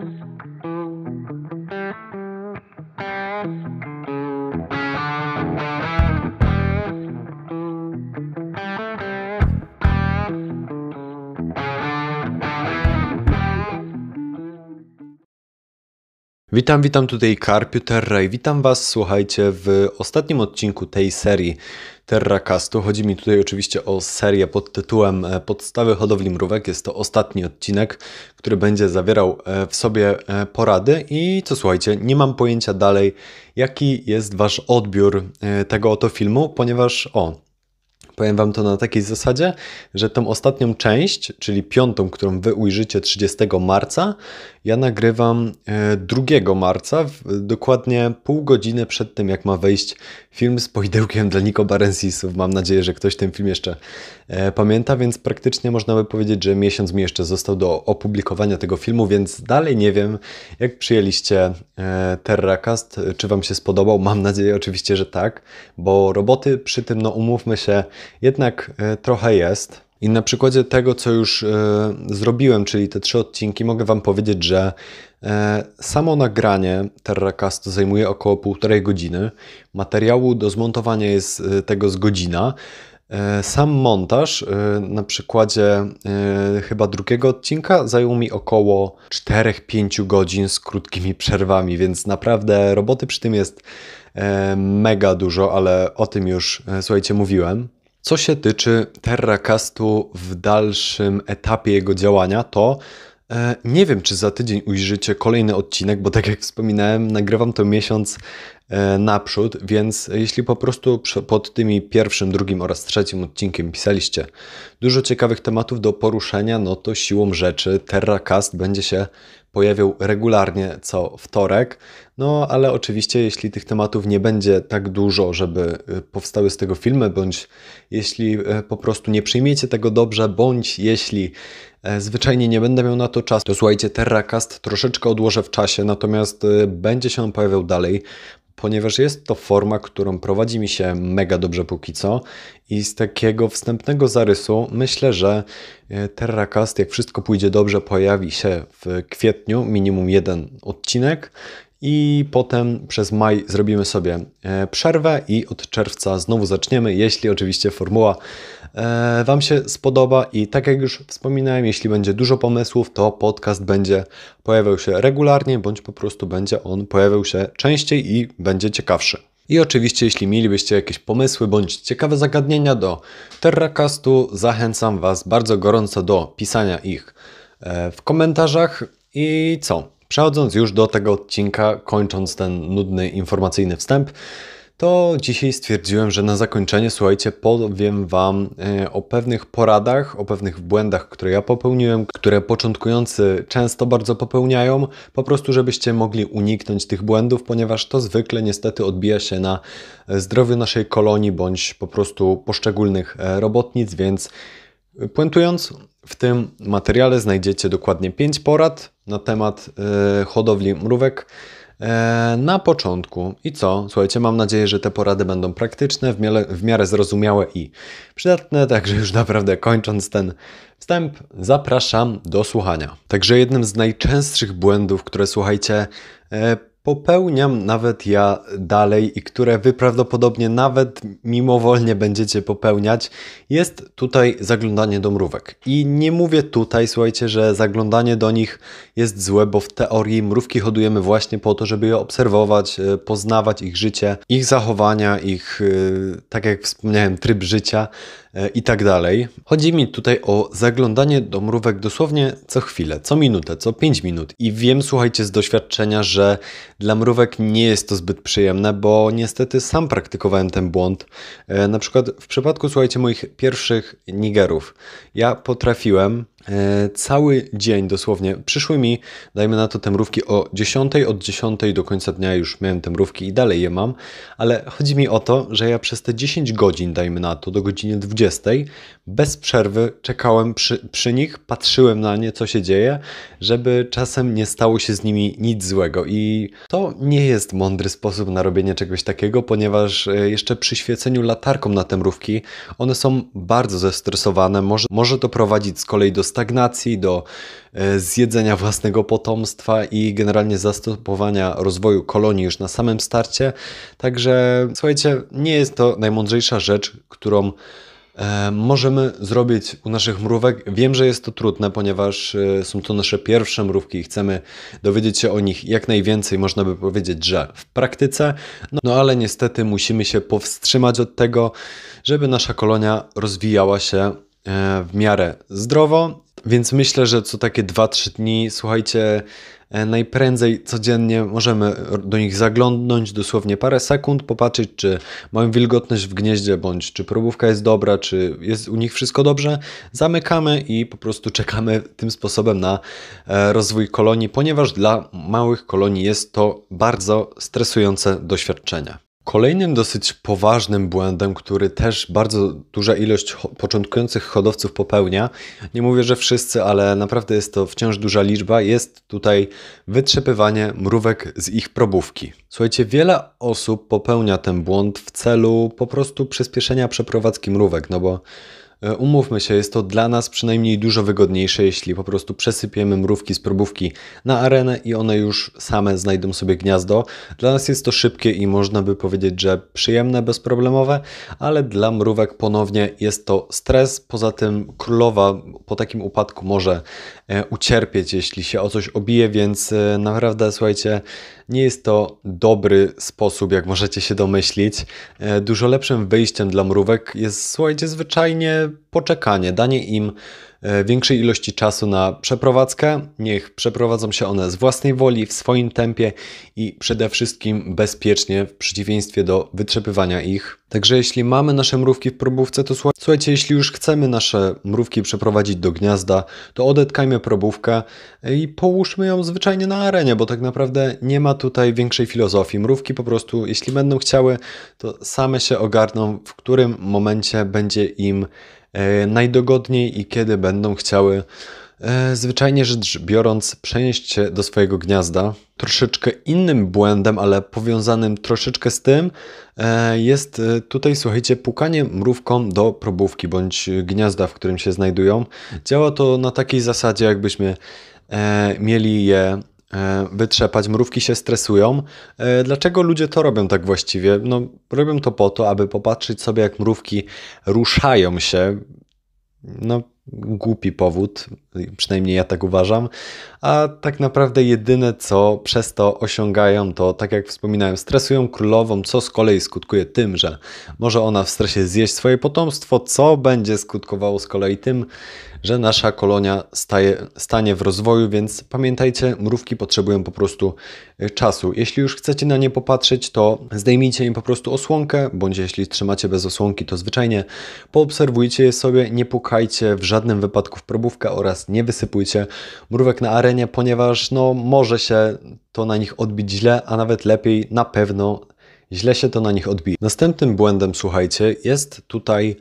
Thank you. Witam, witam tutaj Karpiu Terra i witam Was, słuchajcie, w ostatnim odcinku tej serii Terracastu. Chodzi mi tutaj oczywiście o serię pod tytułem e, Podstawy hodowli mrówek. Jest to ostatni odcinek, który będzie zawierał e, w sobie e, porady i co słuchajcie, nie mam pojęcia dalej, jaki jest Wasz odbiór tego oto filmu, ponieważ o, Powiem Wam to na takiej zasadzie, że tą ostatnią część, czyli piątą, którą Wy ujrzycie 30 marca, ja nagrywam 2 e, marca, dokładnie pół godziny przed tym, jak ma wejść film z poidełkiem dla Niko Barensisów. Mam nadzieję, że ktoś ten film jeszcze e, pamięta, więc praktycznie można by powiedzieć, że miesiąc mi jeszcze został do opublikowania tego filmu, więc dalej nie wiem, jak przyjęliście e, Terracast, czy Wam się spodobał. Mam nadzieję oczywiście, że tak, bo roboty przy tym, no umówmy się, jednak trochę jest. I na przykładzie tego, co już e, zrobiłem, czyli te trzy odcinki, mogę Wam powiedzieć, że e, samo nagranie Terracastu zajmuje około półtorej godziny. Materiału do zmontowania jest e, tego z godzina. E, sam montaż e, na przykładzie e, chyba drugiego odcinka zajął mi około 4-5 godzin z krótkimi przerwami, więc naprawdę roboty przy tym jest mega dużo, ale o tym już słuchajcie mówiłem. Co się tyczy Terracastu w dalszym etapie jego działania, to e, nie wiem, czy za tydzień ujrzycie kolejny odcinek, bo tak jak wspominałem, nagrywam to miesiąc naprzód, więc jeśli po prostu pod tymi pierwszym, drugim oraz trzecim odcinkiem pisaliście dużo ciekawych tematów do poruszenia, no to siłą rzeczy Terracast będzie się pojawiał regularnie co wtorek. No ale oczywiście, jeśli tych tematów nie będzie tak dużo, żeby y, powstały z tego filmy, bądź jeśli y, po prostu nie przyjmiecie tego dobrze, bądź jeśli e, zwyczajnie nie będę miał na to czas, to słuchajcie, Terracast troszeczkę odłożę w czasie, natomiast będzie się on pojawiał dalej ponieważ jest to forma, którą prowadzi mi się mega dobrze póki co i z takiego wstępnego zarysu myślę, że e, Terracast, jak wszystko pójdzie dobrze, pojawi się w kwietniu, minimum jeden odcinek i potem przez maj zrobimy sobie e, przerwę i od czerwca znowu zaczniemy, jeśli oczywiście formuła Wam się spodoba i tak jak już wspominałem, jeśli będzie dużo pomysłów, to podcast będzie pojawiał się regularnie, bądź po prostu będzie on pojawiał się częściej i będzie ciekawszy. I oczywiście, jeśli mielibyście jakieś pomysły bądź ciekawe zagadnienia do Terracastu, zachęcam Was bardzo gorąco do pisania ich e, w komentarzach. I co? Przechodząc już do tego odcinka, kończąc ten nudny informacyjny wstęp, to dzisiaj stwierdziłem, że na zakończenie, słuchajcie, powiem Wam e, o pewnych poradach, o pewnych błędach, które ja popełniłem, które początkujący często bardzo popełniają, po prostu, żebyście mogli uniknąć tych błędów, ponieważ to zwykle niestety odbija się na zdrowiu naszej kolonii bądź po prostu poszczególnych e, robotnic, więc puentując, w tym materiale znajdziecie dokładnie 5 porad na temat e, hodowli mrówek na początku. I co? Słuchajcie, mam nadzieję, że te porady będą praktyczne, w miarę, w miarę zrozumiałe i przydatne. Także już naprawdę kończąc ten wstęp, zapraszam do słuchania. Także jednym z najczęstszych błędów, które słuchajcie, e, popełniam nawet ja dalej i które wy prawdopodobnie nawet mimowolnie będziecie popełniać, jest tutaj zaglądanie do mrówek. I nie mówię tutaj, słuchajcie, że zaglądanie do nich jest złe, bo w teorii mrówki hodujemy właśnie po to, żeby je obserwować, e, poznawać ich życie, ich zachowania, ich, e, tak jak wspomniałem, tryb życia i tak dalej. Chodzi mi tutaj o zaglądanie do mrówek dosłownie co chwilę, co minutę, co 5 minut. I wiem, słuchajcie, z doświadczenia, że dla mrówek nie jest to zbyt przyjemne, bo niestety sam praktykowałem ten błąd. Na przykład w przypadku, słuchajcie, moich pierwszych Nigerów, ja potrafiłem E, cały dzień dosłownie. Przyszły mi, dajmy na to, te mrówki o 10, od 10 do końca dnia już miałem te mrówki i dalej je mam, ale chodzi mi o to, że ja przez te 10 godzin, dajmy na to, do godziny 20, bez przerwy czekałem przy, przy nich, patrzyłem na nie, co się dzieje, żeby czasem nie stało się z nimi nic złego. I to nie jest mądry sposób na robienie czegoś takiego, ponieważ e, jeszcze przy świeceniu latarką na te mrówki, one są bardzo zestresowane, może, może to prowadzić z kolei do stagnacji, do e, zjedzenia własnego potomstwa i generalnie zastopowania rozwoju kolonii już na samym starcie. Także słuchajcie, nie jest to najmądrzejsza rzecz, którą możemy zrobić u naszych mrówek. Wiem, że jest to trudne, ponieważ e, są to nasze pierwsze mrówki i chcemy dowiedzieć się o nich jak najwięcej, można by powiedzieć, że w praktyce, no, no ale niestety musimy się powstrzymać od tego, żeby nasza kolonia rozwijała się e, w miarę zdrowo. Więc myślę, że co takie 2-3 dni, słuchajcie, E, najprędzej codziennie możemy do nich zaglądnąć dosłownie parę sekund, popatrzeć, czy mają wilgotność w gnieździe, bądź czy probówka jest dobra, czy jest u nich wszystko dobrze. Zamykamy i po prostu czekamy tym sposobem na e, rozwój kolonii, ponieważ dla małych kolonii jest to bardzo stresujące doświadczenie. Kolejnym dosyć poważnym błędem, który też bardzo duża ilość początkujących hodowców popełnia, nie mówię, że wszyscy, ale naprawdę jest to wciąż duża liczba, jest tutaj wytrzepywanie mrówek z ich probówki. Słuchajcie, wiele osób popełnia ten błąd w celu po prostu przyspieszenia przeprowadzki mrówek, no bo umówmy się, jest to dla nas przynajmniej dużo wygodniejsze, jeśli po prostu przesypiemy mrówki z probówki na arenę i one już same znajdą sobie gniazdo. Dla nas jest to szybkie i można by powiedzieć, że przyjemne, bezproblemowe, ale dla mrówek ponownie jest to stres. Poza tym królowa po takim upadku może e, ucierpieć, jeśli się o coś obije, więc e, naprawdę słuchajcie, nie jest to dobry sposób, jak możecie się domyślić. E, dużo lepszym wyjściem dla mrówek jest, słuchajcie, zwyczajnie poczekanie, danie im E, większej ilości czasu na przeprowadzkę. Niech przeprowadzą się one z własnej woli, w swoim tempie i przede wszystkim bezpiecznie, w przeciwieństwie do wytrzepywania ich. Także jeśli mamy nasze mrówki w probówce, to słuchajcie, jeśli już chcemy nasze mrówki przeprowadzić do gniazda, to odetkajmy probówkę i połóżmy ją zwyczajnie na arenie, bo tak naprawdę nie ma tutaj większej filozofii. Mrówki po prostu, jeśli będą chciały, to same się ogarną, w którym momencie będzie im E, najdogodniej i kiedy będą chciały e, zwyczajnie rzecz biorąc przenieść się do swojego gniazda. Troszeczkę innym błędem, ale powiązanym troszeczkę z tym e, jest tutaj, słuchajcie, pukanie mrówką do probówki bądź gniazda, w którym się znajdują. Działa to na takiej zasadzie, jakbyśmy mieli je wytrzepać, mrówki się stresują. Dlaczego ludzie to robią tak właściwie? No, robią to po to, aby popatrzeć sobie, jak mrówki ruszają się. No, głupi powód, przynajmniej ja tak uważam, a tak naprawdę jedyne co przez to osiągają to, tak jak wspominałem, stresują królową, co z kolei skutkuje tym, że może ona w stresie zjeść swoje potomstwo, co będzie skutkowało z kolei tym, że nasza kolonia staje, stanie w rozwoju, więc pamiętajcie, mrówki potrzebują po prostu y, czasu. Jeśli już chcecie na nie popatrzeć, to zdejmijcie im po prostu osłonkę, bądź jeśli trzymacie bez osłonki, to zwyczajnie poobserwujcie je sobie, nie pukajcie w żadnym wypadku w probówkę oraz nie wysypujcie mrówek na arenie, ponieważ no, może się to na nich odbić źle, a nawet lepiej na pewno źle się to na nich odbije. Następnym błędem, słuchajcie, jest tutaj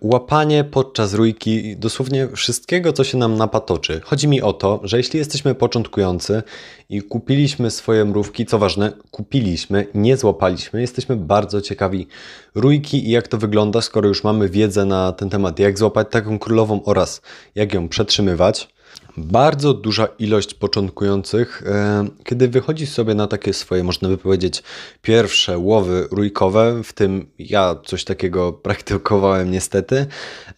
łapanie podczas rójki dosłownie wszystkiego, co się nam napatoczy. Chodzi mi o to, że jeśli jesteśmy początkujący i kupiliśmy swoje mrówki, co ważne, kupiliśmy, nie złapaliśmy, jesteśmy bardzo ciekawi rójki i jak to wygląda, skoro już mamy wiedzę na ten temat, jak złapać taką królową oraz jak ją przetrzymywać bardzo duża ilość początkujących, e, kiedy wychodzi sobie na takie swoje, można by powiedzieć, pierwsze łowy rójkowe, w tym ja coś takiego praktykowałem niestety,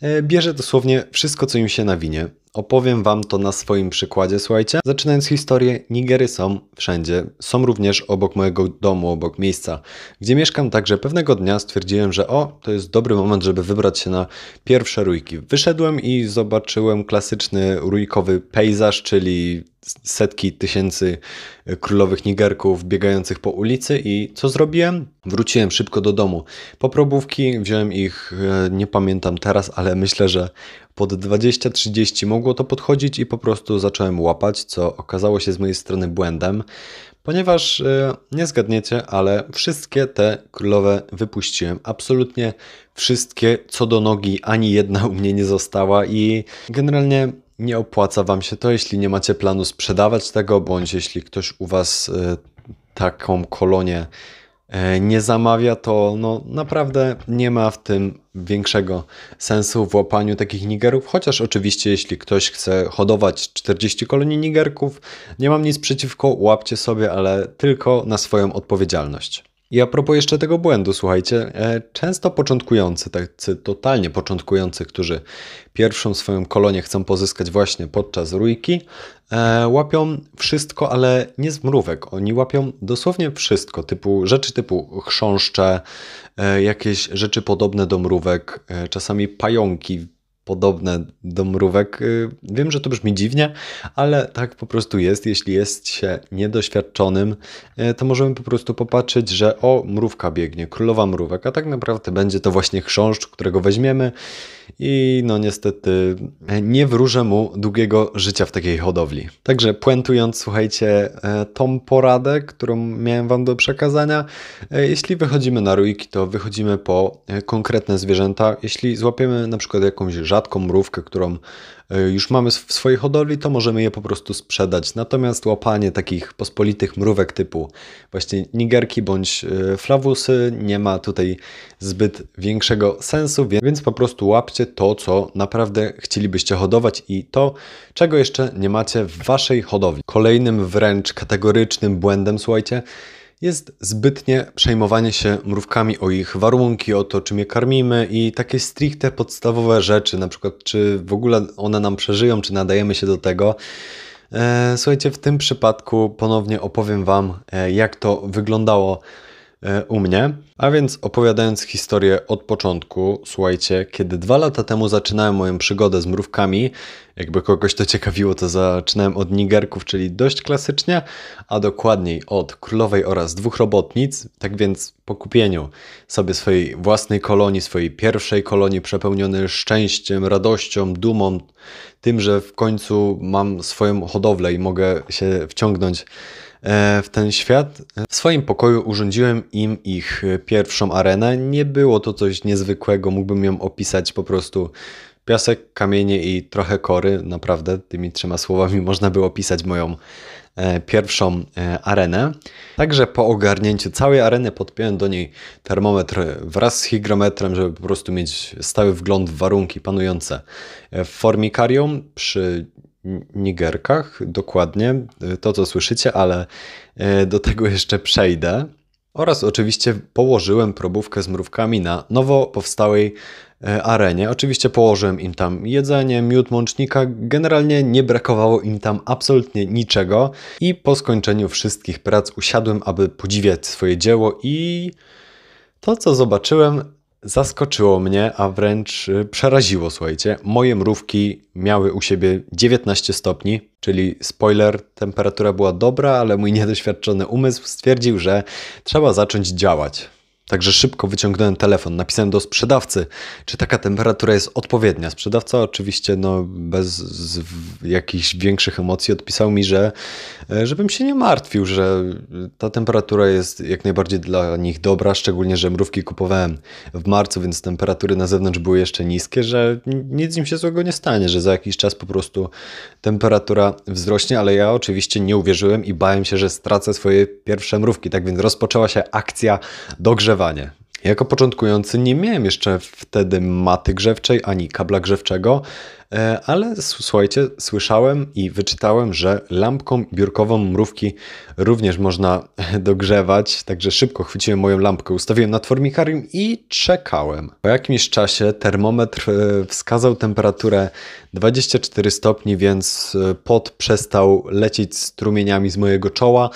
e, bierze dosłownie wszystko, co im się nawinie. Opowiem Wam to na swoim przykładzie, słuchajcie. Zaczynając historię, Nigery są wszędzie. Są również obok mojego domu, obok miejsca, gdzie mieszkam. Także pewnego dnia stwierdziłem, że o, to jest dobry moment, żeby wybrać się na pierwsze rójki. Wyszedłem i zobaczyłem klasyczny rójkowy pejzaż, czyli setki tysięcy królowych nigerków biegających po ulicy i co zrobiłem? Wróciłem szybko do domu. Po probówki wziąłem ich, e, nie pamiętam teraz, ale myślę, że pod 20-30 mogło to podchodzić i po prostu zacząłem łapać, co okazało się z mojej strony błędem, ponieważ e, nie zgadniecie, ale wszystkie te królowe wypuściłem. Absolutnie wszystkie co do nogi, ani jedna u mnie nie została i generalnie nie opłaca Wam się to, jeśli nie macie planu sprzedawać tego, bądź jeśli ktoś u Was y, taką kolonię e, nie zamawia, to no, naprawdę nie ma w tym większego sensu w łapaniu takich nigerów, chociaż oczywiście jeśli ktoś chce hodować 40 kolonii nigerków, nie mam nic przeciwko, łapcie sobie, ale tylko na swoją odpowiedzialność. I a propos jeszcze tego błędu, słuchajcie, e, często początkujący, tacy totalnie początkujący, którzy pierwszą swoją kolonię chcą pozyskać właśnie podczas rójki, e, łapią wszystko, ale nie z mrówek. Oni łapią dosłownie wszystko, typu rzeczy typu chrząszcze, e, jakieś rzeczy podobne do mrówek, czasami pająki, podobne do mrówek. Y, wiem, że to brzmi dziwnie, ale tak po prostu jest. Jeśli jest się niedoświadczonym, y, to możemy po prostu popatrzeć, że o, mrówka biegnie, królowa mrówek, a tak naprawdę będzie to właśnie chrząszcz, którego weźmiemy i no niestety nie wróżę mu długiego życia w takiej hodowli. Także puentując, słuchajcie, tą poradę, którą miałem Wam do przekazania, jeśli wychodzimy na rójki, to wychodzimy po konkretne zwierzęta. Jeśli złapiemy na przykład jakąś rzadką mrówkę, którą E, już mamy w swojej hodowli, to możemy je po prostu sprzedać. Natomiast łapanie takich pospolitych mrówek typu właśnie nigerki bądź e, flawusy nie ma tutaj zbyt większego sensu, więc po prostu łapcie to, co naprawdę chcielibyście hodować i to, czego jeszcze nie macie w waszej hodowli. Kolejnym wręcz kategorycznym błędem, słuchajcie, jest zbytnie przejmowanie się mrówkami o ich warunki, o to, czym je karmimy i takie stricte podstawowe rzeczy, na przykład czy w ogóle one nam przeżyją, czy nadajemy się do tego. E, słuchajcie, w tym przypadku ponownie opowiem Wam, e, jak to wyglądało u mnie. A więc opowiadając historię od początku, słuchajcie, kiedy dwa lata temu zaczynałem moją przygodę z mrówkami, jakby kogoś to ciekawiło, to zaczynałem od nigerków, czyli dość klasycznie, a dokładniej od królowej oraz dwóch robotnic. Tak więc po kupieniu sobie swojej własnej kolonii, swojej pierwszej kolonii przepełnionej szczęściem, radością, dumą, tym, że w końcu mam swoją hodowlę i mogę się wciągnąć E, w ten świat. W swoim pokoju urządziłem im ich pierwszą arenę. Nie było to coś niezwykłego, mógłbym ją opisać po prostu piasek, kamienie i trochę kory. Naprawdę tymi trzema słowami można było opisać moją e, pierwszą e, arenę. Także po ogarnięciu całej areny podpiąłem do niej termometr wraz z hygrometrem, żeby po prostu mieć stały wgląd w warunki panujące w formikarium przy Nigerkach, dokładnie y, to, co słyszycie, ale y, do tego jeszcze przejdę. Oraz oczywiście położyłem probówkę z mrówkami na nowo powstałej y, arenie. Oczywiście położyłem im tam jedzenie, miód mącznika. Generalnie nie brakowało im tam absolutnie niczego. I po skończeniu wszystkich prac usiadłem, aby podziwiać swoje dzieło i to, co zobaczyłem, Zaskoczyło mnie, a wręcz y, przeraziło, słuchajcie. Moje mrówki miały u siebie 19 stopni, czyli spoiler, temperatura była dobra, ale mój niedoświadczony umysł stwierdził, że trzeba zacząć działać. Także szybko wyciągnąłem telefon, napisałem do sprzedawcy, czy taka temperatura jest odpowiednia. Sprzedawca oczywiście no, bez jakichś większych emocji odpisał mi, że e, żebym się nie martwił, że ta temperatura jest jak najbardziej dla nich dobra, szczególnie, że mrówki kupowałem w marcu, więc temperatury na zewnątrz były jeszcze niskie, że nic im się złego nie stanie, że za jakiś czas po prostu temperatura wzrośnie, ale ja oczywiście nie uwierzyłem i bałem się, że stracę swoje pierwsze mrówki. Tak więc rozpoczęła się akcja dogrzewania grzewanie. Jako początkujący nie miałem jeszcze wtedy maty grzewczej ani kabla grzewczego, e, ale słuchajcie, słyszałem i wyczytałem, że lampką biurkową mrówki również można dogrzewać, także szybko chwyciłem moją lampkę, ustawiłem nad formikarium i czekałem. Po jakimś czasie termometr e, wskazał temperaturę 24 stopni, więc e, pot przestał lecieć strumieniami z mojego czoła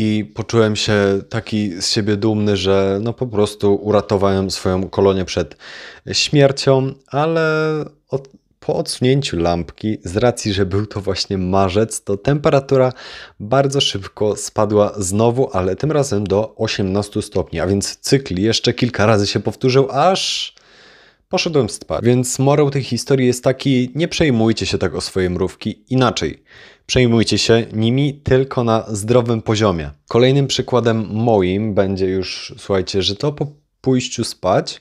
i poczułem się taki z siebie dumny, że no po prostu uratowałem swoją kolonię przed śmiercią, ale od, po odsunięciu lampki, z racji, że był to właśnie marzec, to temperatura bardzo szybko spadła znowu, ale tym razem do 18 stopni, a więc cykl jeszcze kilka razy się powtórzył, aż poszedłem spać. Więc morał tej historii jest taki, nie przejmujcie się tak o swoje mrówki, inaczej. Przejmujcie się nimi tylko na zdrowym poziomie. Kolejnym przykładem moim będzie już, słuchajcie, że to po pójściu spać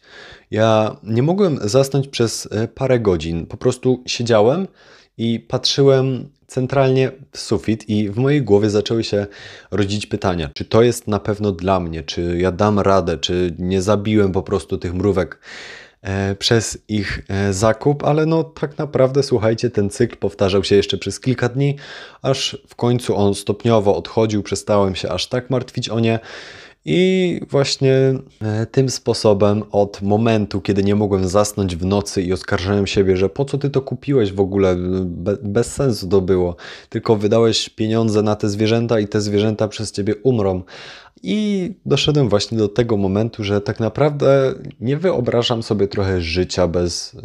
ja nie mogłem zasnąć przez e, parę godzin. Po prostu siedziałem i patrzyłem centralnie w sufit i w mojej głowie zaczęły się rodzić pytania, czy to jest na pewno dla mnie, czy ja dam radę, czy nie zabiłem po prostu tych mrówek przez ich e, zakup, ale no tak naprawdę słuchajcie, ten cykl powtarzał się jeszcze przez kilka dni, aż w końcu on stopniowo odchodził, przestałem się aż tak martwić o nie. I właśnie e, tym sposobem od momentu, kiedy nie mogłem zasnąć w nocy i oskarżałem siebie, że po co ty to kupiłeś w ogóle, Be bez sensu to było, tylko wydałeś pieniądze na te zwierzęta i te zwierzęta przez ciebie umrą. I doszedłem właśnie do tego momentu, że tak naprawdę nie wyobrażam sobie trochę życia bez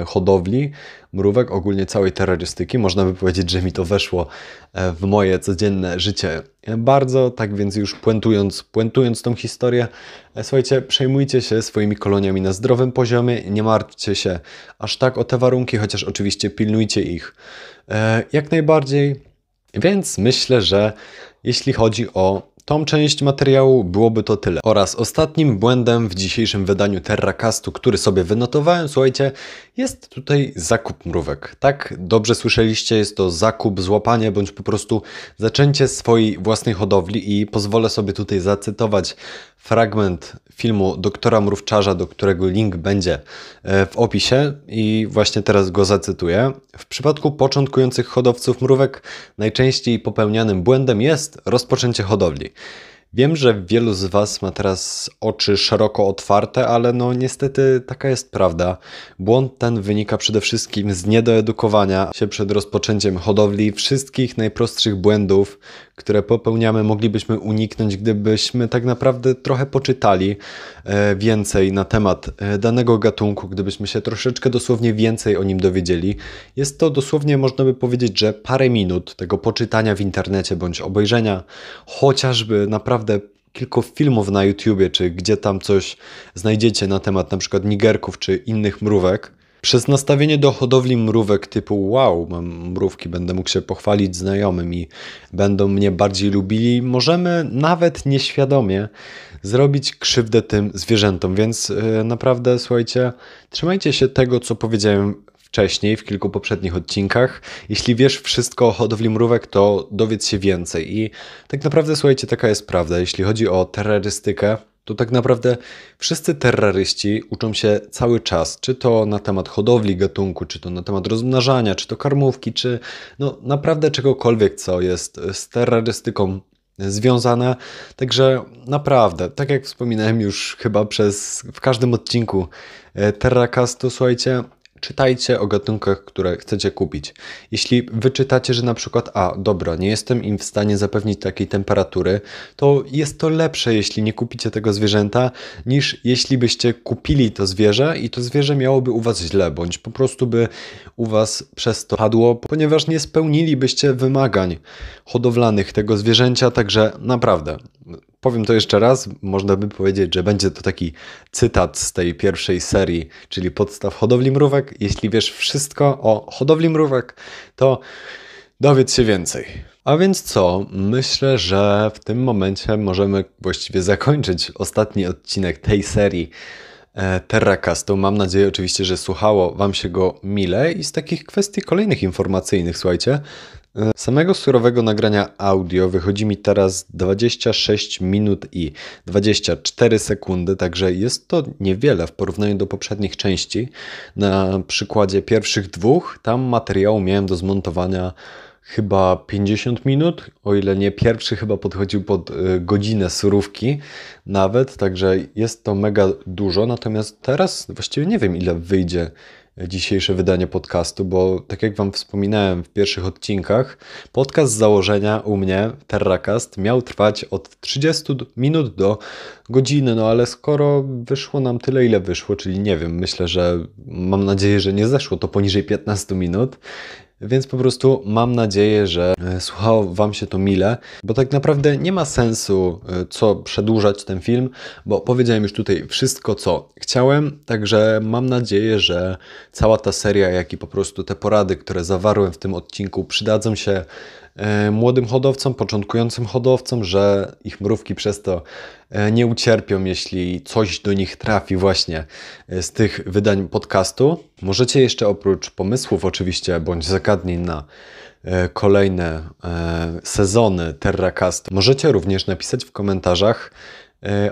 e, hodowli mrówek, ogólnie całej terrorystyki. Można by powiedzieć, że mi to weszło e, w moje codzienne życie bardzo, tak więc już puentując, puentując tą historię, e, słuchajcie, przejmujcie się swoimi koloniami na zdrowym poziomie, nie martwcie się aż tak o te warunki, chociaż oczywiście pilnujcie ich jak najbardziej. Więc myślę, że jeśli chodzi o tą część materiału byłoby to tyle. Oraz ostatnim błędem w dzisiejszym wydaniu Terracastu, który sobie wynotowałem, słuchajcie, jest tutaj zakup mrówek. Tak, dobrze słyszeliście, jest to zakup, złapanie bądź po prostu zaczęcie swojej własnej hodowli i pozwolę sobie tutaj zacytować fragment filmu doktora Mrówczarza, do którego link będzie e, w opisie i właśnie teraz go zacytuję. W przypadku początkujących hodowców mrówek najczęściej popełnianym błędem jest rozpoczęcie hodowli. Wiem, że wielu z Was ma teraz oczy szeroko otwarte, ale no niestety taka jest prawda. Błąd ten wynika przede wszystkim z niedoedukowania się przed rozpoczęciem hodowli wszystkich najprostszych błędów, które popełniamy, moglibyśmy uniknąć, gdybyśmy tak naprawdę trochę poczytali e, więcej na temat e, danego gatunku, gdybyśmy się troszeczkę dosłownie więcej o nim dowiedzieli. Jest to dosłownie, można by powiedzieć, że parę minut tego poczytania w internecie bądź obejrzenia chociażby naprawdę kilku filmów na YouTubie, czy gdzie tam coś znajdziecie na temat na przykład nigerków czy innych mrówek, przez nastawienie do hodowli mrówek typu wow, mam mrówki, będę mógł się pochwalić znajomym i będą mnie bardziej lubili, możemy nawet nieświadomie zrobić krzywdę tym zwierzętom, więc yy, naprawdę słuchajcie, trzymajcie się tego, co powiedziałem wcześniej, w kilku poprzednich odcinkach. Jeśli wiesz wszystko o hodowli mrówek, to dowiedz się więcej. I tak naprawdę, słuchajcie, taka jest prawda. Jeśli chodzi o terrorystykę, to tak naprawdę wszyscy terroryści uczą się cały czas, czy to na temat hodowli gatunku, czy to na temat rozmnażania, czy to karmówki, czy no naprawdę czegokolwiek, co jest z terrorystyką związane. Także naprawdę, tak jak wspominałem już chyba przez w każdym odcinku e, Terracastu, słuchajcie, czytajcie o gatunkach, które chcecie kupić. Jeśli wyczytacie, że na przykład, a dobra, nie jestem im w stanie zapewnić takiej temperatury, to jest to lepsze, jeśli nie kupicie tego zwierzęta, niż jeśli byście kupili to zwierzę i to zwierzę miałoby u Was źle, bądź po prostu by u Was przez to padło, ponieważ nie spełnilibyście wymagań hodowlanych tego zwierzęcia, także naprawdę Powiem to jeszcze raz, można by powiedzieć, że będzie to taki cytat z tej pierwszej serii, czyli podstaw hodowli mrówek. Jeśli wiesz wszystko o hodowli mrówek, to dowiedz się więcej. A więc co? Myślę, że w tym momencie możemy właściwie zakończyć ostatni odcinek tej serii Terracastu. Mam nadzieję oczywiście, że słuchało Wam się go mile i z takich kwestii kolejnych informacyjnych, słuchajcie, Samego surowego nagrania audio wychodzi mi teraz 26 minut i 24 sekundy, także jest to niewiele w porównaniu do poprzednich części. Na przykładzie pierwszych dwóch, tam materiału miałem do zmontowania chyba 50 minut, o ile nie pierwszy chyba podchodził pod y, godzinę surówki nawet, także jest to mega dużo, natomiast teraz właściwie nie wiem ile wyjdzie dzisiejsze wydanie podcastu, bo tak jak Wam wspominałem w pierwszych odcinkach, podcast z założenia u mnie, Terracast, miał trwać od 30 minut do godziny, no ale skoro wyszło nam tyle, ile wyszło, czyli nie wiem, myślę, że mam nadzieję, że nie zeszło to poniżej 15 minut, więc po prostu mam nadzieję, że e, słuchało Wam się to mile, bo tak naprawdę nie ma sensu e, co przedłużać ten film, bo powiedziałem już tutaj wszystko, co chciałem, także mam nadzieję, że cała ta seria, jak i po prostu te porady, które zawarłem w tym odcinku, przydadzą się młodym hodowcom, początkującym hodowcom, że ich mrówki przez to e, nie ucierpią, jeśli coś do nich trafi właśnie e, z tych wydań podcastu. Możecie jeszcze oprócz pomysłów oczywiście, bądź zagadnień na e, kolejne e, sezony TerraCast, możecie również napisać w komentarzach, E,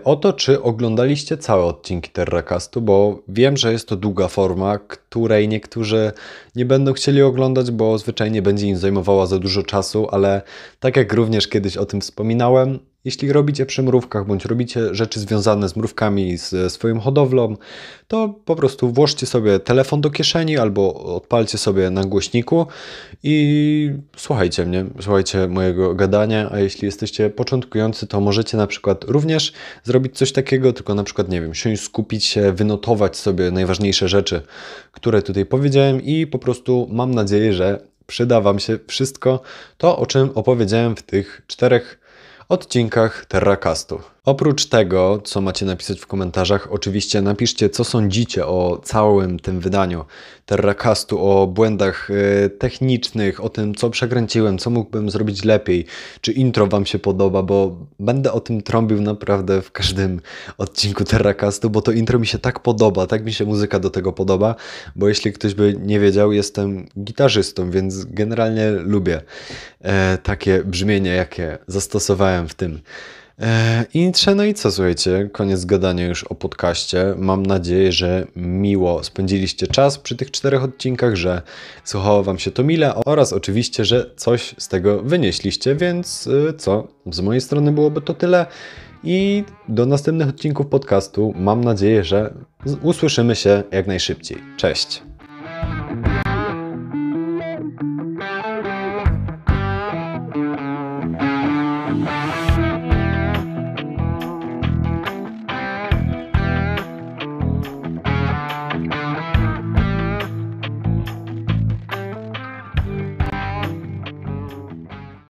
o to, czy oglądaliście całe odcinki Terracastu, bo wiem, że jest to długa forma, której niektórzy nie będą chcieli oglądać, bo zwyczajnie będzie im zajmowała za dużo czasu, ale tak jak również kiedyś o tym wspominałem, jeśli robicie przy mrówkach, bądź robicie rzeczy związane z mrówkami, z swoją hodowlą, to po prostu włożcie sobie telefon do kieszeni albo odpalcie sobie na głośniku i słuchajcie mnie, słuchajcie mojego gadania, a jeśli jesteście początkujący, to możecie na przykład również zrobić coś takiego, tylko na przykład, nie wiem, siąść, skupić się, wynotować sobie najważniejsze rzeczy, które tutaj powiedziałem i po prostu mam nadzieję, że przyda Wam się wszystko to, o czym opowiedziałem w tych czterech odcinkach Terracastu. Oprócz tego, co macie napisać w komentarzach, oczywiście napiszcie, co sądzicie o całym tym wydaniu Terracastu, o błędach e, technicznych, o tym, co przekręciłem, co mógłbym zrobić lepiej, czy intro Wam się podoba, bo będę o tym trąbił naprawdę w każdym odcinku Terracastu, bo to intro mi się tak podoba, tak mi się muzyka do tego podoba, bo jeśli ktoś by nie wiedział, jestem gitarzystą, więc generalnie lubię e, takie brzmienie, jakie zastosowałem w tym E, intrze, no i co, słuchajcie, koniec gadania już o podcaście. Mam nadzieję, że miło spędziliście czas przy tych czterech odcinkach, że słuchało Wam się to mile oraz oczywiście, że coś z tego wynieśliście, więc e, co, z mojej strony byłoby to tyle i do następnych odcinków podcastu mam nadzieję, że usłyszymy się jak najszybciej. Cześć!